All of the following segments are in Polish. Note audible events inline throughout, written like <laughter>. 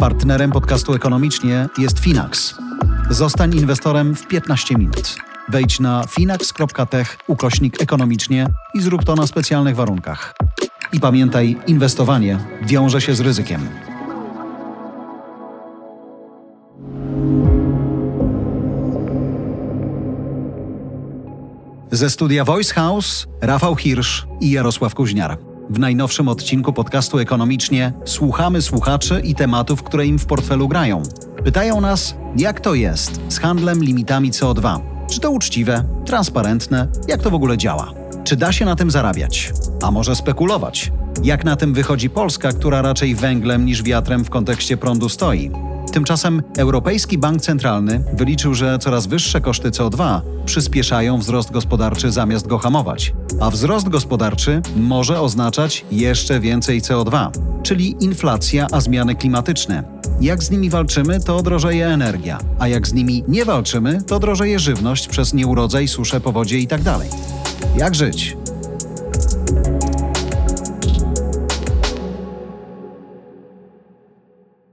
Partnerem podcastu Ekonomicznie jest Finax. Zostań inwestorem w 15 minut. Wejdź na finax.tech ukośnik ekonomicznie i zrób to na specjalnych warunkach. I pamiętaj, inwestowanie wiąże się z ryzykiem. Ze studia Voice House Rafał Hirsch i Jarosław Kuźniar. W najnowszym odcinku podcastu Ekonomicznie słuchamy słuchaczy i tematów, które im w portfelu grają. Pytają nas, jak to jest z handlem limitami CO2. Czy to uczciwe, transparentne, jak to w ogóle działa? Czy da się na tym zarabiać? A może spekulować? Jak na tym wychodzi Polska, która raczej węglem niż wiatrem w kontekście prądu stoi? Tymczasem Europejski Bank Centralny wyliczył, że coraz wyższe koszty CO2 przyspieszają wzrost gospodarczy zamiast go hamować. A wzrost gospodarczy może oznaczać jeszcze więcej CO2, czyli inflacja, a zmiany klimatyczne. Jak z nimi walczymy, to drożeje energia, a jak z nimi nie walczymy, to drożeje żywność przez nieurodzaj, susze, powodzie itd. Tak jak żyć?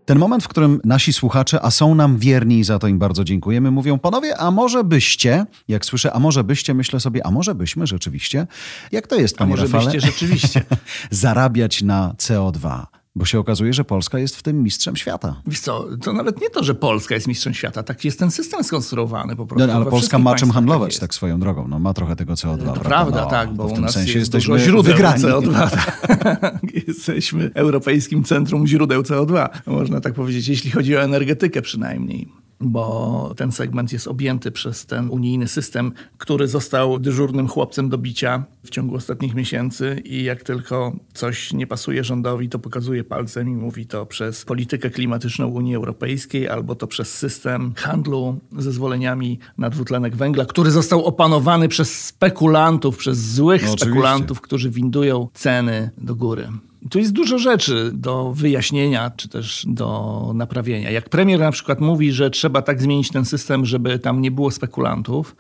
Ten moment, w którym nasi słuchacze, a są nam wierni i za to im bardzo dziękujemy, mówią, panowie, a może byście, jak słyszę, a może byście, myślę sobie, a może byśmy rzeczywiście, jak to jest, panie a może Rafale? byście rzeczywiście. <laughs> zarabiać na CO2. Bo się okazuje, że Polska jest w tym mistrzem świata. Wiesz co, to nawet nie to, że Polska jest mistrzem świata, tak jest ten system skonstruowany po prostu. No, ale Polska ma czym handlować, tak, tak, swoją drogą. No, ma trochę tego CO2. To prawda, no, tak, bo w tym sensie jest jesteśmy źródeł wygrani. CO2. Tak. <laughs> Jesteśmy europejskim centrum źródeł CO2, można tak powiedzieć, jeśli chodzi o energetykę przynajmniej bo ten segment jest objęty przez ten unijny system, który został dyżurnym chłopcem do bicia w ciągu ostatnich miesięcy i jak tylko coś nie pasuje rządowi, to pokazuje palcem i mówi to przez politykę klimatyczną Unii Europejskiej albo to przez system handlu zezwoleniami na dwutlenek węgla, który został opanowany przez spekulantów, przez złych no, spekulantów, którzy windują ceny do góry. Tu jest dużo rzeczy do wyjaśnienia, czy też do naprawienia. Jak premier na przykład mówi, że trzeba tak zmienić ten system, żeby tam nie było spekulantów,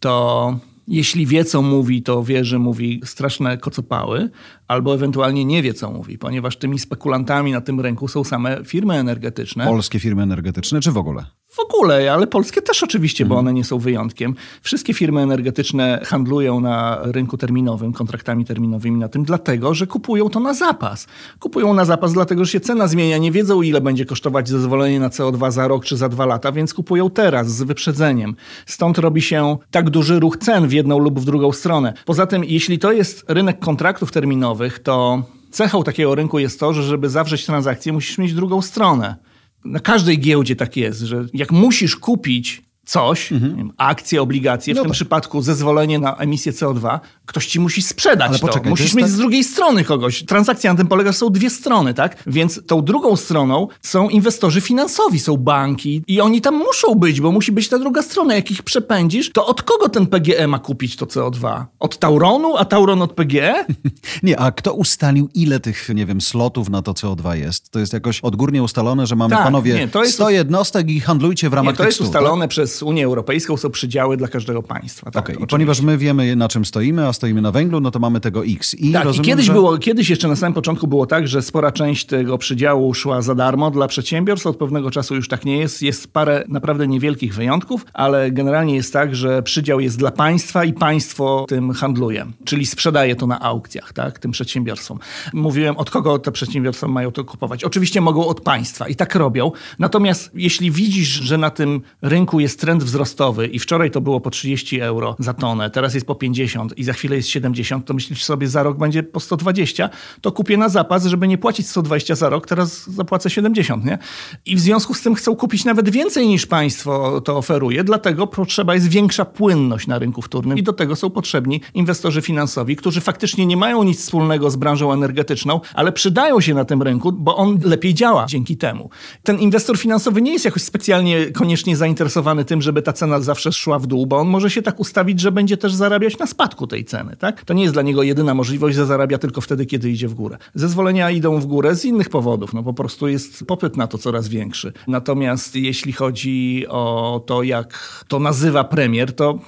to jeśli wie, co mówi, to wie, że mówi straszne kocopały, albo ewentualnie nie wie, co mówi, ponieważ tymi spekulantami na tym rynku są same firmy energetyczne. Polskie firmy energetyczne, czy w ogóle? W ogóle, ale polskie też oczywiście, bo mhm. one nie są wyjątkiem. Wszystkie firmy energetyczne handlują na rynku terminowym, kontraktami terminowymi na tym, dlatego, że kupują to na zapas. Kupują na zapas, dlatego, że się cena zmienia, nie wiedzą, ile będzie kosztować zezwolenie na CO2 za rok czy za dwa lata, więc kupują teraz z wyprzedzeniem. Stąd robi się tak duży ruch cen w jedną lub w drugą stronę. Poza tym, jeśli to jest rynek kontraktów terminowych, to cechą takiego rynku jest to, że żeby zawrzeć transakcję, musisz mieć drugą stronę na każdej giełdzie tak jest, że jak musisz kupić coś, mhm. akcje, obligacje, w no tym tak. przypadku zezwolenie na emisję CO2, ktoś ci musi sprzedać Ale to. Poczekaj, Musisz to mieć tak... z drugiej strony kogoś. Transakcja na tym polega, że są dwie strony, tak? Więc tą drugą stroną są inwestorzy finansowi, są banki i oni tam muszą być, bo musi być ta druga strona. Jak ich przepędzisz, to od kogo ten PGE ma kupić to CO2? Od Tauronu, a Tauron od PGE? <laughs> nie, a kto ustalił, ile tych, nie wiem, slotów na to CO2 jest? To jest jakoś odgórnie ustalone, że mamy, tak, panowie, nie, to jest... 100 jednostek i handlujcie w ramach nie, to jest 100, ustalone tak? Przez Unię Europejską, są przydziały dla każdego państwa. Tak, okay. Ponieważ my wiemy, na czym stoimy, a stoimy na węglu, no to mamy tego X. I tak, rozumiem, i kiedyś, że... było, kiedyś jeszcze na samym początku było tak, że spora część tego przydziału szła za darmo dla przedsiębiorstw. Od pewnego czasu już tak nie jest. Jest parę naprawdę niewielkich wyjątków, ale generalnie jest tak, że przydział jest dla państwa i państwo tym handluje, czyli sprzedaje to na aukcjach, tak, tym przedsiębiorstwom. Mówiłem, od kogo te przedsiębiorstwa mają to kupować. Oczywiście mogą od państwa i tak robią. Natomiast jeśli widzisz, że na tym rynku jest trend wzrostowy i wczoraj to było po 30 euro za tonę, teraz jest po 50 i za chwilę jest 70, to myślisz sobie za rok będzie po 120, to kupię na zapas, żeby nie płacić 120 za rok, teraz zapłacę 70, nie? I w związku z tym chcą kupić nawet więcej niż państwo to oferuje, dlatego potrzeba jest większa płynność na rynku wtórnym i do tego są potrzebni inwestorzy finansowi, którzy faktycznie nie mają nic wspólnego z branżą energetyczną, ale przydają się na tym rynku, bo on lepiej działa dzięki temu. Ten inwestor finansowy nie jest jakoś specjalnie koniecznie zainteresowany tym, żeby ta cena zawsze szła w dół, bo on może się tak ustawić, że będzie też zarabiać na spadku tej ceny. Tak? To nie jest dla niego jedyna możliwość, że zarabia tylko wtedy, kiedy idzie w górę. Zezwolenia idą w górę z innych powodów, no po prostu jest popyt na to coraz większy. Natomiast jeśli chodzi o to, jak to nazywa premier, to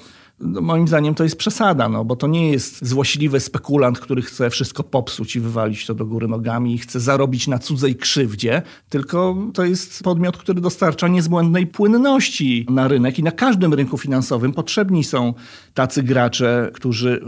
no moim zdaniem to jest przesada, no, bo to nie jest złośliwy spekulant, który chce wszystko popsuć i wywalić to do góry nogami i chce zarobić na cudzej krzywdzie, tylko to jest podmiot, który dostarcza niezbłędnej płynności na rynek i na każdym rynku finansowym. Potrzebni są tacy gracze, którzy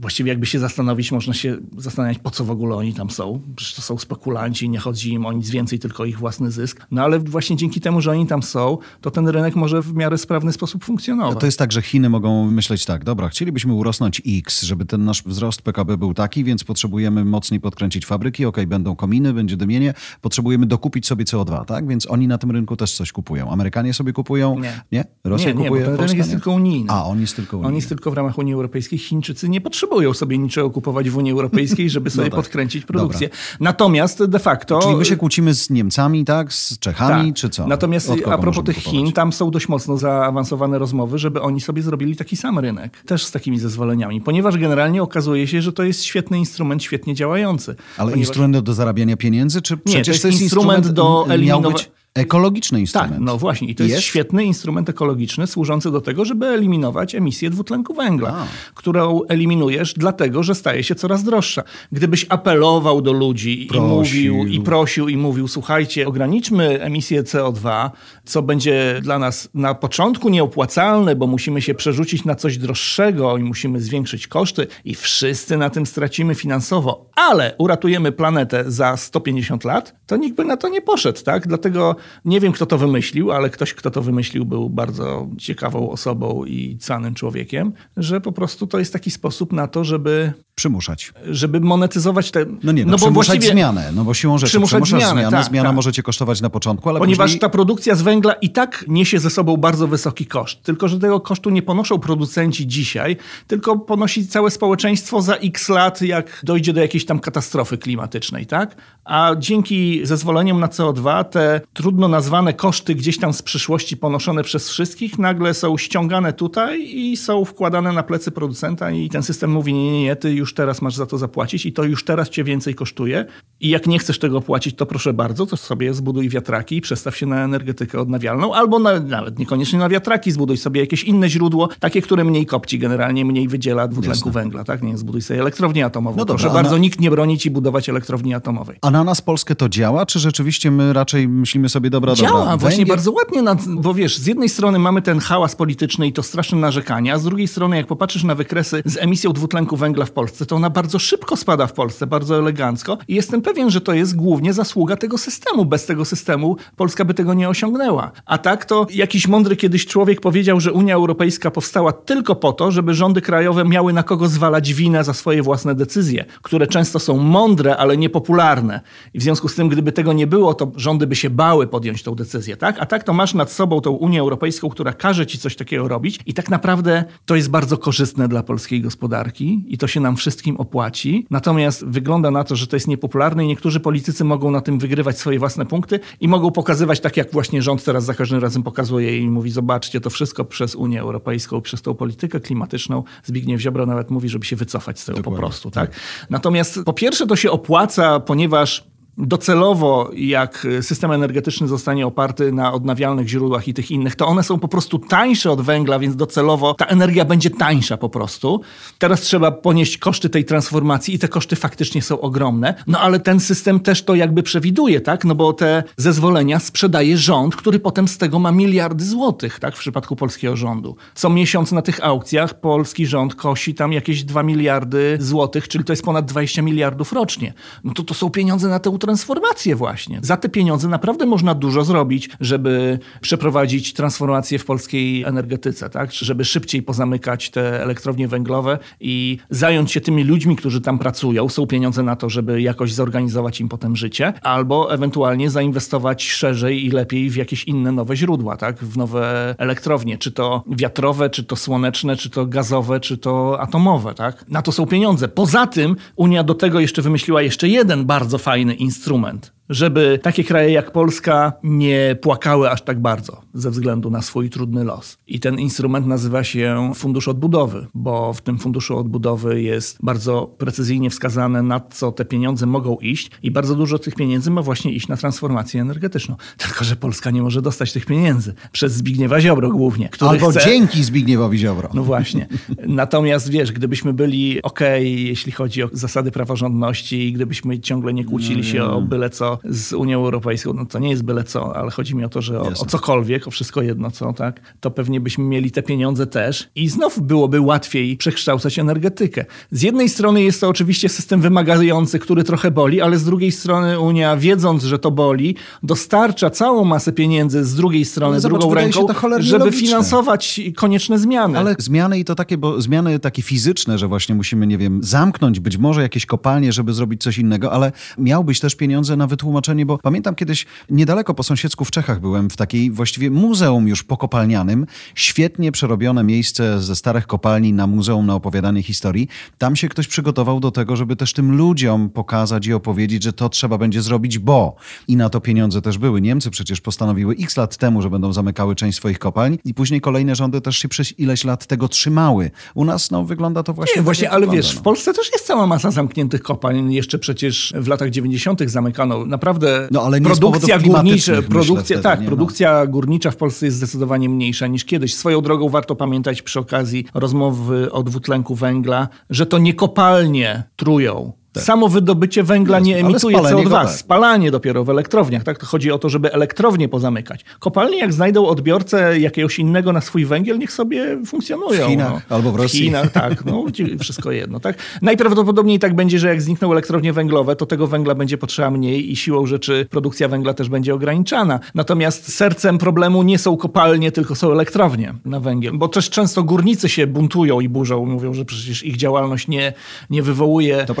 Właściwie jakby się zastanowić, można się zastanawiać, po co w ogóle oni tam są. Przecież to są spekulanci, nie chodzi im o nic więcej, tylko o ich własny zysk. No ale właśnie dzięki temu, że oni tam są, to ten rynek może w miarę sprawny sposób funkcjonować. To jest tak, że Chiny mogą myśleć tak, dobra, chcielibyśmy urosnąć X, żeby ten nasz wzrost PKB był taki, więc potrzebujemy mocniej podkręcić fabryki, ok, będą kominy, będzie dymienie, potrzebujemy dokupić sobie CO2, tak? Więc oni na tym rynku też coś kupują. Amerykanie sobie kupują? Nie. Nie? Rosja nie, nie, kupuje? bo ten rynek jest nie? tylko unijny. A, on jest tylko unijny. On jest tylko w ramach Unii Europejskiej. Chińczycy nie potrzebują sobie niczego kupować w Unii Europejskiej, żeby <laughs> sobie tak. podkręcić produkcję. Natomiast de facto... Czyli my się kłócimy z Niemcami, tak? Z Czechami, Tak. czy co? Natomiast a propos tych kupować? Chin, tam są dość mocno zaawansowane rozmowy, żeby oni sobie zrobili taki sam rynek, też z takimi zezwoleniami, ponieważ generalnie okazuje się, że to jest świetny instrument, świetnie działający. Ale ponieważ... instrument do zarabiania pieniędzy, czy przecież to jest instrument do miał eliminowa- być ekologiczny instrument? Tak, no właśnie. I to jest, Jest? świetny instrument ekologiczny służący do tego, żeby eliminować emisję dwutlenku węgla, którą eliminujesz dlatego, że staje się coraz droższa. Gdybyś apelował do ludzi Prosił. i mówił, i prosił, i mówił, słuchajcie, ograniczmy emisję CO2, co będzie dla nas na początku nieopłacalne, bo musimy się przerzucić na coś droższego i musimy zwiększyć koszty i wszyscy na tym stracimy finansowo, ale uratujemy planetę za 150 lat, to nikt by na to nie poszedł, tak? Dlatego nie wiem, kto to wymyślił, ale ktoś, kto to wymyślił, był bardzo ciekawą osobą i canym człowiekiem, że po prostu to jest taki sposób na to, żeby, Przymuszać. żeby monetyzować te... No nie, no, bo przymuszać właściwie- zmianę, no bo siłą rzeczy Przymuszać przymuszasz zmianę, zmianę, tak, zmiana tak. może cię kosztować na początku, ale Ponieważ później... ta produkcja z węgla i tak niesie ze sobą bardzo wysoki koszt. Tylko, że tego kosztu nie ponoszą producenci dzisiaj, tylko ponosi całe społeczeństwo za x lat, jak dojdzie do jakiejś tam katastrofy klimatycznej, tak? A dzięki zezwoleniom na CO2 te trudno nazwane koszty gdzieś tam z przyszłości ponoszone przez wszystkich nagle są ściągane tutaj i są wkładane na plecy producenta i ten system mówi nie, nie, nie, ty już teraz masz za to zapłacić i to już teraz cię więcej kosztuje i jak nie chcesz tego płacić, to proszę bardzo, to sobie zbuduj wiatraki i przestaw się na energetykę odnawialną albo na, nawet niekoniecznie na wiatraki, zbuduj sobie jakieś inne źródło, takie, które mniej kopci generalnie, mniej wydziela dwutlenku Jasne. węgla, tak? Nie, zbuduj sobie elektrownię atomową. No dobra, proszę bardzo, na- nikt nie broni ci budować elektrowni atomowej. A na nas Polskę to działa, czy rzeczywiście my raczej myślimy sobie, dobra, Działa dobra, właśnie węgiel- bardzo ładnie, na, bo wiesz, z jednej strony mamy ten hałas polityczny i to straszne narzekania, a z drugiej strony jak popatrzysz na wykresy z emisją dwutlenku węgla w Polsce, to ona bardzo szybko spada w Polsce, bardzo elegancko i jestem pewien, że to jest głównie zasługa tego systemu. Bez tego systemu Polska by tego nie osiągnęła. A tak to jakiś mądry kiedyś człowiek powiedział, że Unia Europejska powstała tylko po to, żeby rządy krajowe miały na kogo zwalać winę za swoje własne decyzje, które często są mądre, ale niepopularne. I w związku z tym, gdyby tego nie było, to rządy by się bały podjąć tą decyzję, tak? A tak to masz nad sobą tą Unię Europejską, która każe ci coś takiego robić i tak naprawdę to jest bardzo korzystne dla polskiej gospodarki i to się nam wszystkim opłaci. Natomiast wygląda na to, że to jest niepopularne i niektórzy politycy mogą na tym wygrywać swoje własne punkty i mogą pokazywać tak, jak właśnie rząd teraz za każdym razem pokazuje i mówi, zobaczcie, to wszystko przez Unię Europejską, przez tą politykę klimatyczną. Zbigniew Ziobro nawet mówi, żeby się wycofać z tego Dokładnie. po prostu, tak? Natomiast po pierwsze to się opłaca, ponieważ docelowo, jak system energetyczny zostanie oparty na odnawialnych źródłach i tych innych, to one są po prostu tańsze od węgla, więc docelowo ta energia będzie tańsza po prostu. Teraz trzeba ponieść koszty tej transformacji i te koszty faktycznie są ogromne. No ale ten system też to jakby przewiduje, tak? No bo te zezwolenia sprzedaje rząd, który potem z tego ma miliardy złotych, tak? W przypadku polskiego rządu. Co miesiąc na tych aukcjach polski rząd kosi tam jakieś 2 miliardy złotych, czyli to jest ponad 20 miliardów rocznie. No to to są pieniądze na tę transformację właśnie. Za te pieniądze naprawdę można dużo zrobić, żeby przeprowadzić transformację w polskiej energetyce, tak? Żeby szybciej pozamykać te elektrownie węglowe i zająć się tymi ludźmi, którzy tam pracują. Są pieniądze na to, żeby jakoś zorganizować im potem życie, albo ewentualnie zainwestować szerzej i lepiej w jakieś inne nowe źródła, tak? W nowe elektrownie, czy to wiatrowe, czy to słoneczne, czy to gazowe, czy to atomowe, tak? Na to są pieniądze. Poza tym Unia do tego jeszcze wymyśliła jeszcze jeden bardzo fajny instrument, instrument żeby takie kraje jak Polska nie płakały aż tak bardzo ze względu na swój trudny los. I ten instrument nazywa się Fundusz Odbudowy, bo w tym Funduszu Odbudowy jest bardzo precyzyjnie wskazane, na co te pieniądze mogą iść i bardzo dużo tych pieniędzy ma właśnie iść na transformację energetyczną. <laughs> Tylko, że Polska nie może dostać tych pieniędzy przez Zbigniewa Ziobro głównie. Albo chce... dzięki Zbigniewowi Ziobro. No właśnie. Natomiast wiesz, gdybyśmy byli ok, jeśli chodzi o zasady praworządności i gdybyśmy ciągle nie kłócili się o byle co z Unią Europejską, no to nie jest byle co, ale chodzi mi o to, że o, o cokolwiek, o wszystko jedno co, tak, to pewnie byśmy mieli te pieniądze też i znów byłoby łatwiej przekształcać energetykę. Z jednej strony jest to oczywiście system wymagający, który trochę boli, ale z drugiej strony Unia, wiedząc, że to boli, dostarcza całą masę pieniędzy z drugiej strony, zobacz, drugą ręką, żeby logiczne. finansować konieczne zmiany. Ale zmiany i to takie, bo zmiany takie fizyczne, że właśnie musimy, nie wiem, zamknąć być może jakieś kopalnie, żeby zrobić coś innego, ale miałbyś też pieniądze na wytłumaczenie, bo pamiętam kiedyś niedaleko po sąsiedzku w Czechach byłem w takiej właściwie muzeum już pokopalnianym, świetnie przerobione miejsce ze starych kopalni na muzeum na opowiadanie historii. Tam się ktoś przygotował do tego, żeby też tym ludziom pokazać i opowiedzieć, że to trzeba będzie zrobić, bo i na to pieniądze też były. Niemcy przecież postanowiły x lat temu, że będą zamykały część swoich kopalń i później kolejne rządy też się przez ileś lat tego trzymały. U nas no, wygląda to właśnie Nie, tak, właśnie, ale wygląda, wiesz, no. w Polsce też jest cała masa zamkniętych kopalń. Jeszcze przecież w latach 90. zamykano. Naprawdę No, ale produkcja górnicza, produkcja, wtedy, tak, nie? No. produkcja górnicza w Polsce jest zdecydowanie mniejsza niż kiedyś. Swoją drogą warto pamiętać przy okazji rozmowy o dwutlenku węgla, że to nie kopalnie trują. Samo wydobycie węgla nie emituje spalenie CO2. go tak. Spalanie dopiero w elektrowniach. Tak? To chodzi o to, żeby elektrownie pozamykać. Kopalnie jak znajdą odbiorcę jakiegoś innego na swój węgiel, niech sobie funkcjonują. W Chinach no. albo w Rosji. W Chinach, tak. No, <laughs> wszystko jedno. Tak? Najprawdopodobniej tak będzie, że jak znikną elektrownie węglowe, to tego węgla będzie potrzeba mniej i siłą rzeczy produkcja węgla też będzie ograniczana. Natomiast sercem problemu nie są kopalnie, tylko są elektrownie na węgiel. Bo też często górnicy się buntują i burzą. Mówią, że przecież ich działalność nie, nie wywołuje To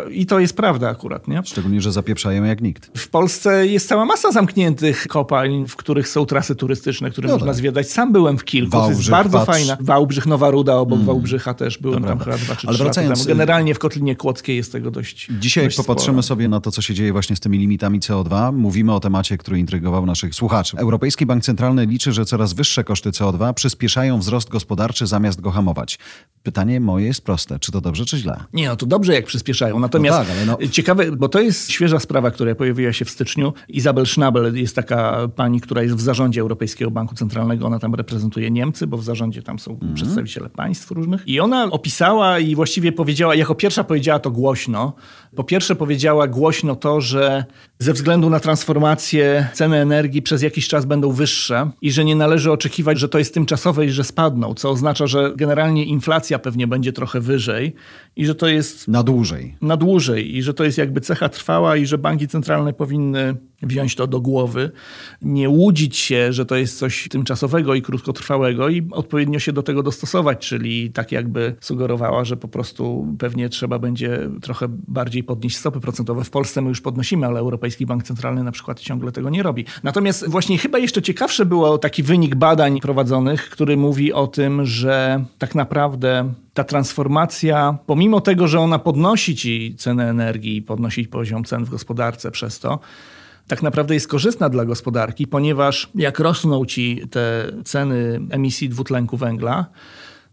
trucia. I to jest prawda akurat, nie? Szczególnie, że zapieprzają jak nikt. W Polsce jest cała masa zamkniętych kopalń, w których są trasy turystyczne, które No można tak. zwiedzać. Sam byłem w kilku, to jest Wałbrzych, bardzo patrz. fajna. Wałbrzych, Nowa Ruda, obok Wałbrzycha też byłem tam prawda. chyba dwa czy Ale wracając, temu. Generalnie w Kotlinie Kłodzkiej jest tego dość Dzisiaj dość popatrzymy sporo. sobie na to, co się dzieje właśnie z tymi limitami CO2. Mówimy o temacie, który intrygował naszych słuchaczy. Europejski Bank Centralny liczy, że coraz wyższe koszty CO2 przyspieszają wzrost gospodarczy zamiast go hamować. Pytanie moje jest proste. Czy to dobrze, czy źle? Nie, no to dobrze, jak przyspieszają. Natomiast No tak, ale no- ciekawe, bo to jest świeża sprawa, która pojawiła się w styczniu. Izabel Schnabel jest taka pani, która jest w zarządzie Europejskiego Banku Centralnego. Ona tam reprezentuje Niemcy, bo w zarządzie tam są Mhm. przedstawiciele państw różnych. I ona opisała i właściwie powiedziała, jako pierwsza powiedziała to głośno. Po pierwsze powiedziała głośno to, że ze względu na transformację ceny energii przez jakiś czas będą wyższe i że nie należy oczekiwać, że to jest tymczasowe i że spadną, co oznacza, że generalnie inflacja pewnie będzie trochę wyżej i że to jest Na dłużej. Na dłużej i że to jest jakby cecha trwała i że banki centralne powinny wziąć to do głowy, nie łudzić się, że to jest coś tymczasowego i krótkotrwałego i odpowiednio się do tego dostosować, czyli tak jakby sugerowała, że po prostu pewnie trzeba będzie trochę bardziej podnieść stopy procentowe. W Polsce my już podnosimy, ale Europejski Bank Centralny na przykład ciągle tego nie robi. Natomiast właśnie chyba jeszcze ciekawszy był taki wynik badań prowadzonych, który mówi o tym, że tak naprawdę ta transformacja, pomimo tego, że ona podnosi ci cenę energii, podnosi poziom cen w gospodarce przez to, tak naprawdę jest korzystna dla gospodarki, ponieważ jak rosną ci te ceny emisji dwutlenku węgla,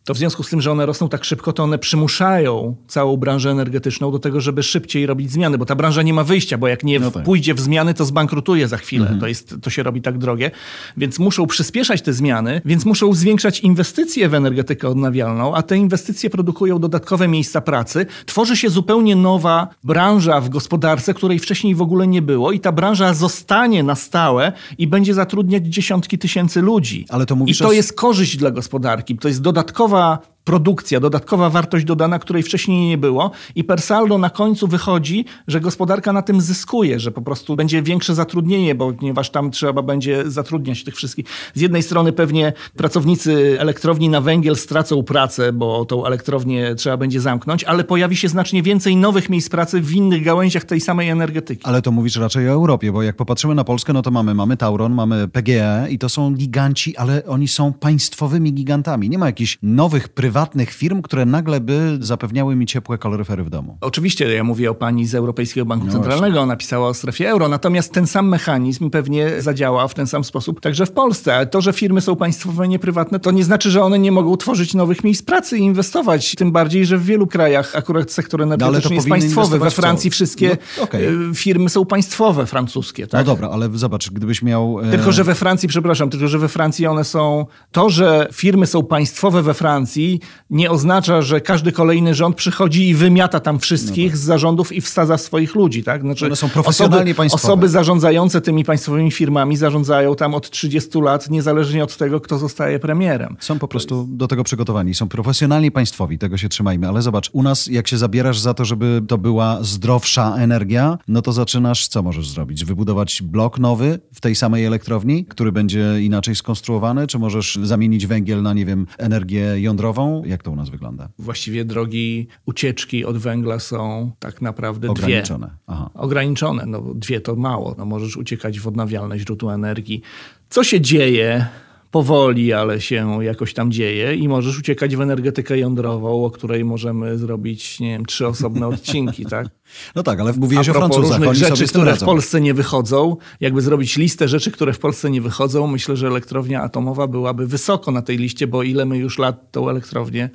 to w związku z tym, że one rosną tak szybko, to one przymuszają całą branżę energetyczną do tego, żeby szybciej robić zmiany, bo ta branża nie ma wyjścia, bo jak nie No tak. Mhm. pójdzie w zmiany, to zbankrutuje za chwilę. To, jest, to się robi tak drogie. Więc muszą przyspieszać te zmiany, więc muszą zwiększać inwestycje w energetykę odnawialną, a te inwestycje produkują dodatkowe miejsca pracy. Tworzy się zupełnie nowa branża w gospodarce, której wcześniej w ogóle nie było i ta branża zostanie na stałe i będzie zatrudniać dziesiątki tysięcy ludzi. Ale to mówisz I to o- jest korzyść dla gospodarki. To jest dodatkowa nowa produkcja, dodatkowa wartość dodana, której wcześniej nie było i per saldo na końcu wychodzi, że gospodarka na tym zyskuje, że po prostu będzie większe zatrudnienie, bo ponieważ tam trzeba będzie zatrudniać tych wszystkich. Z jednej strony pewnie pracownicy elektrowni na węgiel stracą pracę, bo tą elektrownię trzeba będzie zamknąć, ale pojawi się znacznie więcej nowych miejsc pracy w innych gałęziach tej samej energetyki. Ale to mówisz raczej o Europie, bo jak popatrzymy na Polskę, no to mamy, mamy Tauron, mamy PGE i to są giganci, ale oni są państwowymi gigantami. Nie ma jakichś nowych, prywatnych prywatnych firm, które nagle by zapewniały mi ciepłe kaloryfery w domu. Oczywiście, ja mówię o pani z Europejskiego Banku no Centralnego, ona pisała o strefie euro, natomiast ten sam mechanizm pewnie zadziała w ten sam sposób także w Polsce. Ale to, że firmy są państwowe, nie prywatne, to nie znaczy, że one nie mogą tworzyć nowych miejsc pracy i inwestować. Tym bardziej, że w wielu krajach akurat sektor no, energetyczny no, jest państwowy. We Francji wszystkie no, okay. firmy są państwowe francuskie. Tak? No dobra, ale zobacz, gdybyś miał... E, tylko, że we Francji, przepraszam, tylko, że we Francji one są... To, że firmy są państwowe we Francji nie oznacza, że każdy kolejny rząd przychodzi i wymiata tam wszystkich no tak. z zarządów i wsadza swoich ludzi. Tak? Znaczy, one są profesjonalnie osoby, państwowe. Osoby zarządzające tymi państwowymi firmami zarządzają tam od 30 lat, niezależnie od tego, kto zostaje premierem. Są po prostu do tego przygotowani. Są profesjonalni państwowi, tego się trzymajmy. Ale zobacz, u nas jak się zabierasz za to, żeby to była zdrowsza energia, no to zaczynasz, co możesz zrobić? Wybudować blok nowy w tej samej elektrowni, który będzie inaczej skonstruowany? Czy możesz zamienić węgiel na, nie wiem, energię jądrową? Jak to u nas wygląda? Właściwie drogi ucieczki od węgla są tak naprawdę ograniczone. dwie. Aha. Ograniczone. No, dwie to mało. No, możesz uciekać w odnawialne źródła energii. Co się dzieje? Powoli, ale się jakoś tam dzieje i możesz uciekać w energetykę jądrową, o której możemy zrobić, nie wiem, trzy osobne odcinki, <laughs> tak? No tak, ale mówiłeś o Francuzach. różnych rzeczy, które w Polsce nie wychodzą, jakby zrobić listę rzeczy, które w Polsce nie wychodzą, myślę, że elektrownia atomowa byłaby wysoko na tej liście, bo ile my już lat tą elektrownię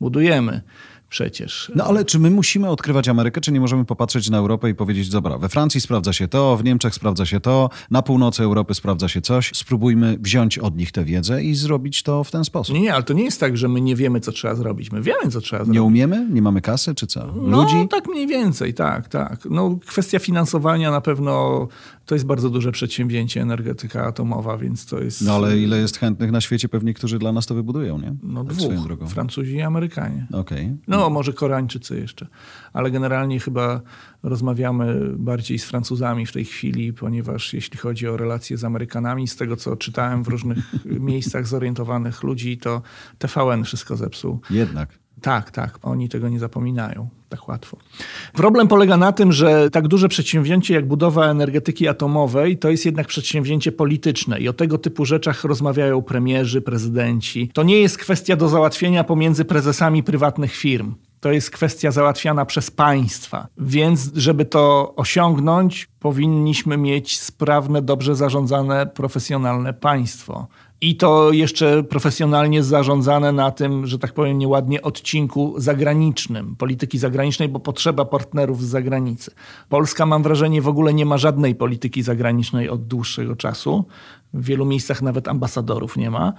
budujemy przecież. No ale czy my musimy odkrywać Amerykę, czy nie możemy popatrzeć na Europę i powiedzieć, dobra, we Francji sprawdza się to, w Niemczech sprawdza się to, na północy Europy sprawdza się coś, spróbujmy wziąć od nich tę wiedzę i zrobić to w ten sposób. Nie, nie, ale to nie jest tak, że my nie wiemy, co trzeba zrobić. My wiemy, co trzeba zrobić. Nie umiemy? Nie mamy kasy, czy co? No, Ludzi? No, tak mniej więcej, tak, tak. No, kwestia finansowania na pewno to jest bardzo duże przedsięwzięcie, energetyka atomowa, więc to jest... No ale ile jest chętnych na świecie pewnie, którzy dla nas to wybudują, nie? No tak dwóch, Francuzi i Amerykanie. Okej. Okay. No może Koreańczycy jeszcze, ale generalnie chyba rozmawiamy bardziej z Francuzami w tej chwili, ponieważ jeśli chodzi o relacje z Amerykanami, z tego co czytałem w różnych <laughs> miejscach zorientowanych ludzi, to TVN wszystko zepsuł. Jednak. Tak, tak. Oni tego nie zapominają tak łatwo. Problem polega na tym, że tak duże przedsięwzięcie jak budowa energetyki atomowej to jest jednak przedsięwzięcie polityczne i o tego typu rzeczach rozmawiają premierzy, prezydenci. To nie jest kwestia do załatwienia pomiędzy prezesami prywatnych firm. To jest kwestia załatwiana przez państwa. Więc, żeby to osiągnąć, powinniśmy mieć sprawne, dobrze zarządzane, profesjonalne państwo. I to jeszcze profesjonalnie zarządzane na tym, że tak powiem nieładnie, odcinku zagranicznym, polityki zagranicznej, bo potrzeba partnerów z zagranicy. Polska, mam wrażenie, w ogóle nie ma żadnej polityki zagranicznej od dłuższego czasu. W wielu miejscach nawet ambasadorów nie ma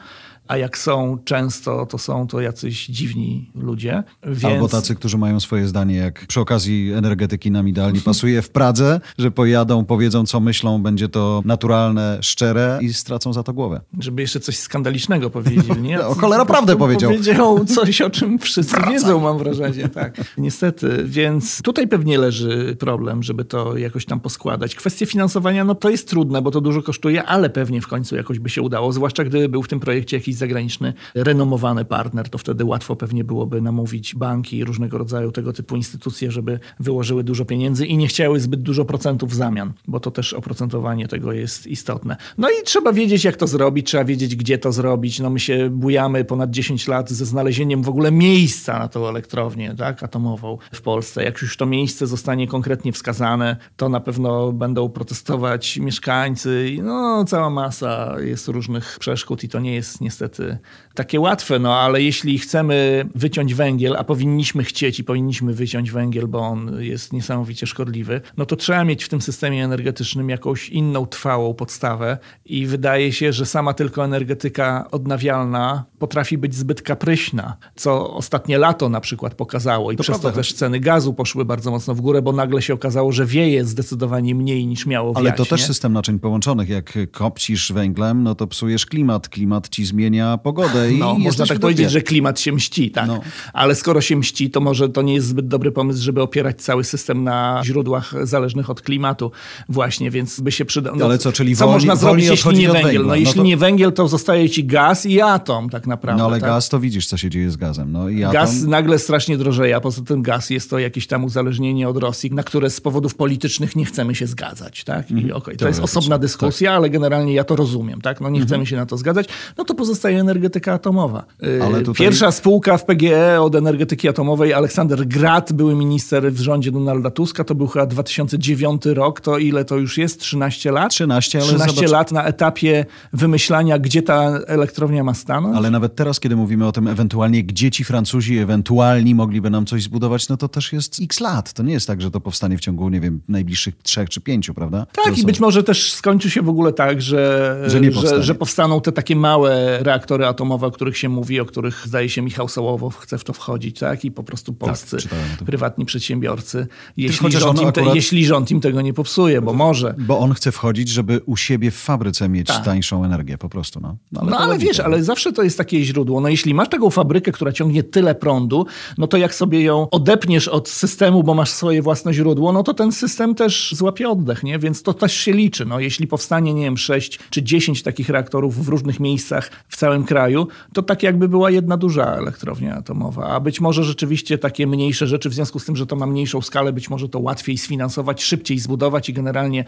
a jak są często, to są to jacyś dziwni ludzie. Więc... Albo tacy, którzy mają swoje zdanie, jak przy okazji energetyki nam idealnie pasuje w Pradze, że pojadą, powiedzą co myślą, będzie to naturalne, szczere i stracą za to głowę. Żeby jeszcze coś skandalicznego powiedzieli, nie? <laughs> No, cholera prawdę powiedział. Powiedział coś, o czym wszyscy wiedzą, mam wrażenie, tak. Niestety, więc tutaj pewnie leży problem, żeby to jakoś tam poskładać. Kwestia finansowania, no to jest trudne, bo to dużo kosztuje, ale pewnie w końcu jakoś by się udało, zwłaszcza gdyby był w tym projekcie jakiś jakiś zagraniczny, renomowany partner, to wtedy łatwo pewnie byłoby namówić banki i różnego rodzaju tego typu instytucje, żeby wyłożyły dużo pieniędzy i nie chciały zbyt dużo procentów w zamian, bo to też oprocentowanie tego jest istotne. No i trzeba wiedzieć, jak to zrobić, trzeba wiedzieć, gdzie to zrobić. No my się bujamy ponad 10 lat ze znalezieniem w ogóle miejsca na tą elektrownię tak, atomową w Polsce. Jak już to miejsce zostanie konkretnie wskazane, to na pewno będą protestować mieszkańcy. No, cała masa jest różnych przeszkód i to nie jest niestety niestety takie łatwe, no ale jeśli chcemy wyciąć węgiel, a powinniśmy chcieć i powinniśmy wyciąć węgiel, bo on jest niesamowicie szkodliwy, no to trzeba mieć w tym systemie energetycznym jakąś inną trwałą podstawę i wydaje się, że sama tylko energetyka odnawialna potrafi być zbyt kapryśna, co ostatnie lato na przykład pokazało i to przez prawda. to też ceny gazu poszły bardzo mocno w górę, bo nagle się okazało, że wieje zdecydowanie mniej niż miało wiać. Ale to też system naczyń połączonych. Jak kopcisz węglem, no to psujesz klimat. Klimat ci zmienia pogodę i no, można tak powiedzieć, że klimat się mści, tak. No. Ale skoro się mści, to może to nie jest zbyt dobry pomysł, żeby opierać cały system na źródłach zależnych od klimatu właśnie, więc by się przydał. No, Ale co, czyli co woli, można zrobić, jeśli nie węgiel? Węgla. No, jeśli to... nie węgiel, to zostaje ci gaz i atom tak naprawdę. No ale tak? gaz, to widzisz, co się dzieje z gazem. No, i Gaz atom... nagle strasznie drożeje, a poza tym gaz jest to jakieś tam uzależnienie od Rosji, na które z powodów politycznych nie chcemy się zgadzać. Tak? I okay, to jest osobna dyskusja, tak. ale generalnie ja to rozumiem. Tak? No nie chcemy mhm. się na to zgadzać. No to pozostaje energetyka atomowa. Ale tutaj... Pierwsza spółka w PGE od energetyki atomowej, Aleksander Grat, były minister w rządzie Donalda Tuska, to był chyba 2009 rok, to ile to już jest? 13 lat? 13, ale 13 zobacz... lat na etapie wymyślania, gdzie ta elektrownia ma stanąć. Ale nawet teraz, kiedy mówimy o tym ewentualnie, gdzie ci Francuzi ewentualni mogliby nam coś zbudować, no to też jest x lat. To nie jest tak, że to powstanie w ciągu, nie wiem, najbliższych trzech czy pięciu, prawda? Tak, to i są... być może też skończy się w ogóle tak, że, że, że, że, powstaną te takie małe reaktory atomowe, o których się mówi, o których zdaje się Michał Sołowow chce w to wchodzić, tak? I po prostu tak, polscy tak, prywatni przedsiębiorcy, jeśli rząd, im te, akurat... jeśli rząd im tego nie popsuje, bo może. Bo on chce wchodzić, żeby u siebie w fabryce mieć tak. tańszą energię po prostu. No, no ale, no, ale wiesz, ale zawsze to jest takie źródło. No jeśli masz taką fabrykę, która ciągnie tyle prądu, no to jak sobie ją odepniesz od systemu, bo masz swoje własne źródło, no to ten system też złapie oddech, nie? Więc to też się liczy. No jeśli powstanie, nie wiem, 6 czy 10 takich reaktorów w różnych miejscach w całym kraju, to tak jakby była jedna duża elektrownia atomowa. A być może rzeczywiście takie mniejsze rzeczy, w związku z tym, że to ma mniejszą skalę, być może to łatwiej sfinansować, szybciej zbudować i generalnie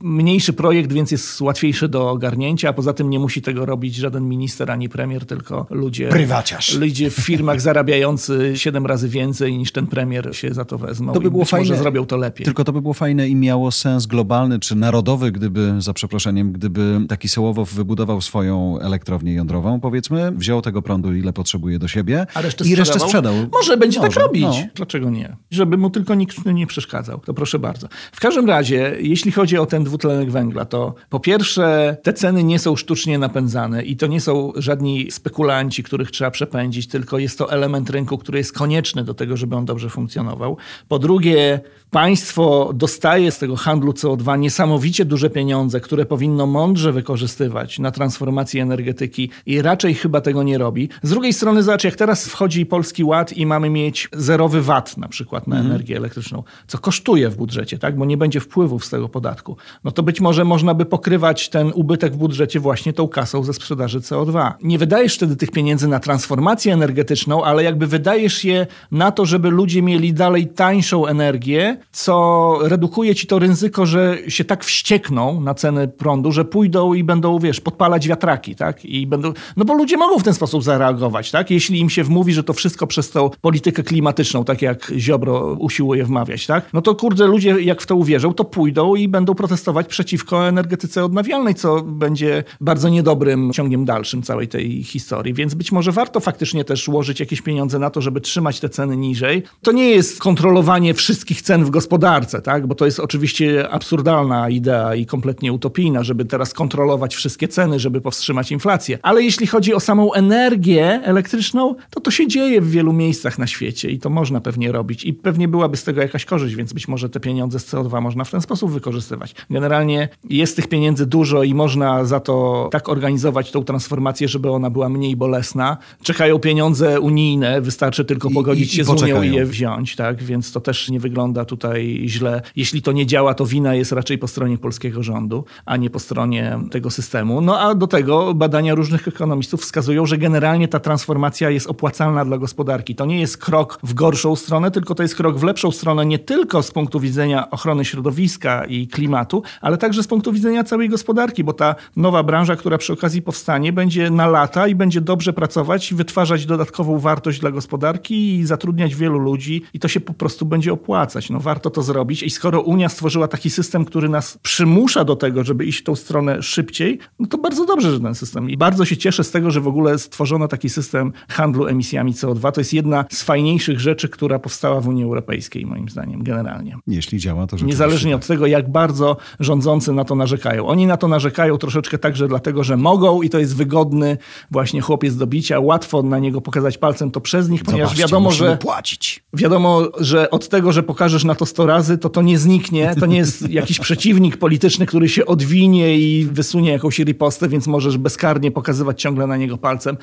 mniejszy projekt, więc jest łatwiejszy do ogarnięcia, a poza tym nie musi tego robić żaden minister ani premier, tylko ludzie, Prywaciarz. ludzie w firmach zarabiający 7 razy więcej niż ten premier się za to wezmą. To by było fajne, może zrobią to lepiej. Tylko to by było fajne i miało sens globalny czy narodowy, gdyby, za przeproszeniem, gdyby taki Sołowow wybudował swoją elektrownię jądrową, powiedzmy, wziął tego prądu, ile potrzebuje do siebie a resztę i resztę sprzedał. Może będzie tak może, tak robić. No. Dlaczego nie? Żeby mu tylko nikt nie przeszkadzał. To proszę bardzo. W każdym razie, jeśli chodzi o ten dwutlenek węgla, to po pierwsze te ceny nie są sztucznie napędzane i to nie są żadni spekulanci, których trzeba przepędzić, tylko jest to element rynku, który jest konieczny do tego, żeby on dobrze funkcjonował. Po drugie, państwo dostaje z tego handlu CO2 niesamowicie duże pieniądze, które powinno mądrze wykorzystywać na transformację energetyki i raczej chyba tego nie robi. Z drugiej strony, zobacz, jak teraz wchodzi Polski Ład i mamy mieć zerowy VAT na przykład na mhm. energię elektryczną, co kosztuje w budżecie, tak? bo nie będzie wpływów z tego podatku, no to być może można by pokrywać ten ubytek w budżecie właśnie tą kasą ze sprzedaży CO2. Nie wydajesz wtedy tych pieniędzy na transformację energetyczną, ale jakby wydajesz je na to, żeby ludzie mieli dalej tańszą energię, co redukuje ci to ryzyko, że się tak wściekną na ceny prądu, że pójdą i będą, wiesz, podpalać wiatraki, tak? I będą, no bo ludzie mogą w ten sposób zareagować, tak? Jeśli im się wmówi, że to wszystko przez tą politykę klimatyczną, tak jak Ziobro usiłuje wmawiać, tak? No to kurde, ludzie jak w to uwierzą, to pójdą i będą protestować przeciwko energetyce odnawialnej, co będzie bardzo niedobrym ciągiem dalszym całej tej historii. Więc być może warto faktycznie też ułożyć jakieś pieniądze na to, żeby trzymać te ceny niżej. To nie jest kontrolowanie wszystkich cen w gospodarce, tak? Bo to jest oczywiście absurdalna idea i kompletnie utopijna, żeby teraz kontrolować wszystkie ceny, żeby powstrzymać inflację. Ale jeśli chodzi o samą energię elektryczną, to to się dzieje w wielu miejscach na świecie i to można pewnie robić i pewnie byłaby z tego jakaś korzyść, więc być może te pieniądze z CO2 można w ten sposób wykorzystywać. Generalnie jest tych pieniędzy dużo i można za to tak organizować tą transformację, żeby ona była mniej bolesna. Czekają pieniądze unijne, wystarczy tylko pogodzić I, i, się i z Unią i je wziąć, tak? Więc to też nie wygląda tutaj źle. Jeśli to nie działa, to wina jest raczej po stronie polskiego rządu, a nie po stronie tego systemu. No a do tego badania różnych ekonomistów wskazują, że generalnie ta transformacja jest opłacalna dla gospodarki. To nie jest krok w gorszą stronę, tylko to jest krok w lepszą stronę nie tylko z punktu widzenia ochrony środowiska i klimatu, ale także z punktu widzenia całej gospodarki, bo ta nowa branża, która przy okazji powstanie, będzie na lata i będzie dobrze pracować, wytwarzać dodatkową wartość dla gospodarki i zatrudniać wielu ludzi i to się po prostu będzie opłacać. No warto to zrobić i skoro Unia stworzyła taki system, który nas przymusza do tego, żeby iść w tą stronę szybciej, no to bardzo dobrze, że ten system. I bardzo się cieszę z tego, że w ogóle stworzono taki system handlu emisjami CO2. To jest jedna z fajniejszych rzeczy, która powstała w Unii Europejskiej, moim zdaniem, generalnie. Jeśli działa, to rzeczywiście. Niezależnie od tego, jak bardzo rządzący na to narzekają. Oni na to narzekają troszeczkę także dlatego, że mogą i to jest wygodny właśnie chłopiec do bicia. Łatwo na niego pokazać palcem to przez nich, ponieważ Zobaczcie, wiadomo, że płacić. wiadomo, że od tego, że pokażesz na to 100 razy, to to nie zniknie. To nie jest jakiś <laughs> przeciwnik polityczny, który się odwinie i wysunie jakąś ripostę, więc możesz bezkarnie pokazywać ciągle na niego palcem.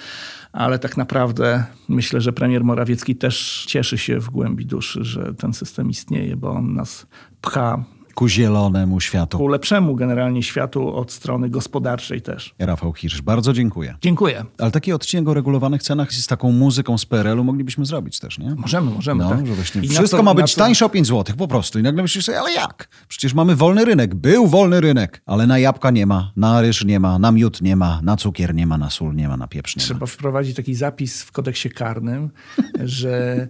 Ale tak naprawdę myślę, że premier Morawiecki też cieszy się w głębi duszy, że ten system istnieje, bo on nas pcha ku zielonemu światu. Ku lepszemu generalnie światu od strony gospodarczej też. Rafał Hirsch, bardzo dziękuję. Dziękuję. Ale taki odcinek o regulowanych cenach z taką muzyką z PRL-u moglibyśmy zrobić też, nie? Możemy, możemy. No, tak. że właśnie I wszystko to- ma być to- tańsze o 5 zł, po prostu. I nagle myślisz sobie, ale jak? Przecież mamy wolny rynek. Był wolny rynek, ale na jabłka nie ma, na ryż nie ma, na miód nie ma, na cukier nie ma, na sól nie ma, na pieprz nie ma. Trzeba wprowadzić taki zapis w kodeksie karnym, <laughs> że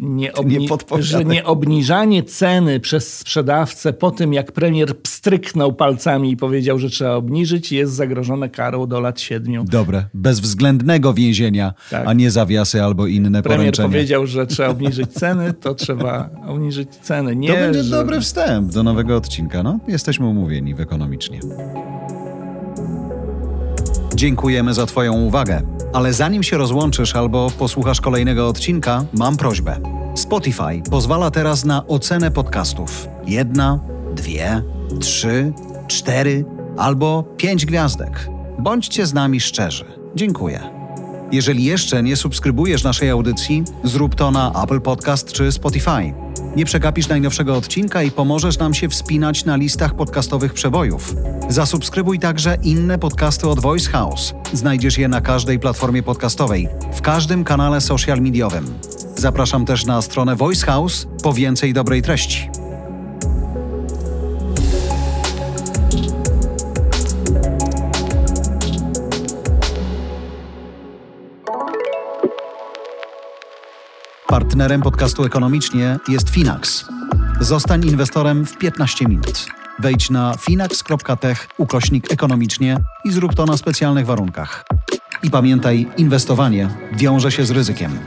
nie, nie obni- podpowiadaj. że nie obniżanie ceny przez sprzedawcę po tym, jak premier pstryknął palcami i powiedział, że trzeba obniżyć, jest zagrożone karą do lat siedmiu. Dobre, bezwzględnego więzienia, Tak. a nie zawiasy albo inne Premier poręczenia. powiedział, że trzeba obniżyć ceny, to trzeba obniżyć ceny. Nie, To będzie że... dobry wstęp do nowego odcinka. No, jesteśmy umówieni w ekonomicznie. Dziękujemy za Twoją uwagę. Ale zanim się rozłączysz albo posłuchasz kolejnego odcinka, mam prośbę. Spotify pozwala teraz na ocenę podcastów. Jedna, dwie, trzy, cztery albo pięć gwiazdek. Bądźcie z nami szczerzy. Dziękuję. Jeżeli jeszcze nie subskrybujesz naszej audycji, zrób to na Apple Podcast czy Spotify. Nie przegapisz najnowszego odcinka i pomożesz nam się wspinać na listach podcastowych przebojów. Zasubskrybuj także inne podcasty od Voice House. Znajdziesz je na każdej platformie podcastowej, w każdym kanale social mediowym. Zapraszam też na stronę Voice House po więcej dobrej treści. Partnerem podcastu Ekonomicznie jest Finax. Zostań inwestorem w 15 minut. Wejdź na finax.tech ukośnik ekonomicznie i zrób to na specjalnych warunkach. I pamiętaj, inwestowanie wiąże się z ryzykiem.